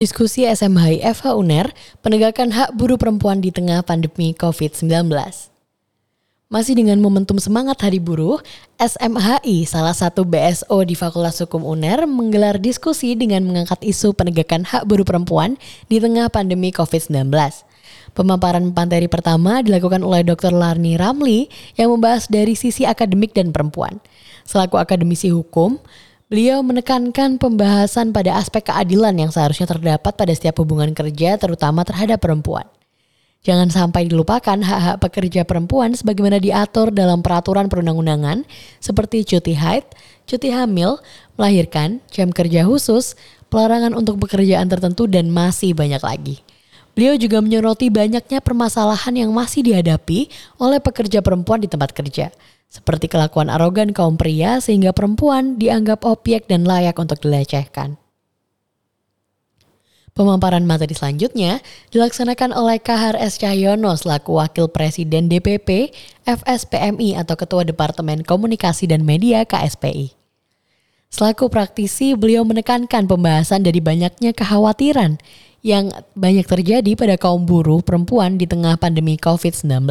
Diskusi SMHI FH UNER, penegakan hak buruh perempuan di tengah pandemi COVID-19. Masih dengan momentum semangat Hari Buruh, SMHI, salah satu BSO di Fakultas Hukum UNER, menggelar diskusi dengan mengangkat isu penegakan hak buruh perempuan di tengah pandemi COVID-19. Pemaparan materi pertama dilakukan oleh Dr. Larni Ramli yang membahas dari sisi akademik dan perempuan. Selaku akademisi hukum, Beliau menekankan pembahasan pada aspek keadilan yang seharusnya terdapat pada setiap hubungan kerja terutama terhadap perempuan. Jangan sampai dilupakan hak-hak pekerja perempuan sebagaimana diatur dalam peraturan perundang-undangan seperti cuti haid, cuti hamil, melahirkan, jam kerja khusus, pelarangan untuk pekerjaan tertentu dan masih banyak lagi. Beliau juga menyoroti banyaknya permasalahan yang masih dihadapi oleh pekerja perempuan di tempat kerja seperti kelakuan arogan kaum pria sehingga perempuan dianggap objek dan layak untuk dilecehkan. Pemaparan materi selanjutnya dilaksanakan oleh Kahar S. Cahyono selaku Wakil Presiden DPP FSPMI atau Ketua Departemen Komunikasi dan Media KSPI. Selaku praktisi, beliau menekankan pembahasan dari banyaknya kekhawatiran yang banyak terjadi pada kaum buruh perempuan di tengah pandemi COVID-19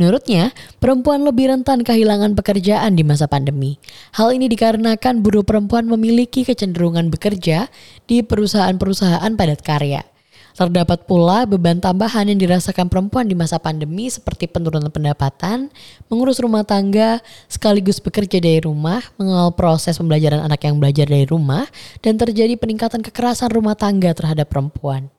Menurutnya, perempuan lebih rentan kehilangan pekerjaan di masa pandemi. Hal ini dikarenakan buruh perempuan memiliki kecenderungan bekerja di perusahaan-perusahaan padat karya. Terdapat pula beban tambahan yang dirasakan perempuan di masa pandemi seperti penurunan pendapatan, mengurus rumah tangga, sekaligus bekerja dari rumah, mengawal proses pembelajaran anak yang belajar dari rumah, dan terjadi peningkatan kekerasan rumah tangga terhadap perempuan.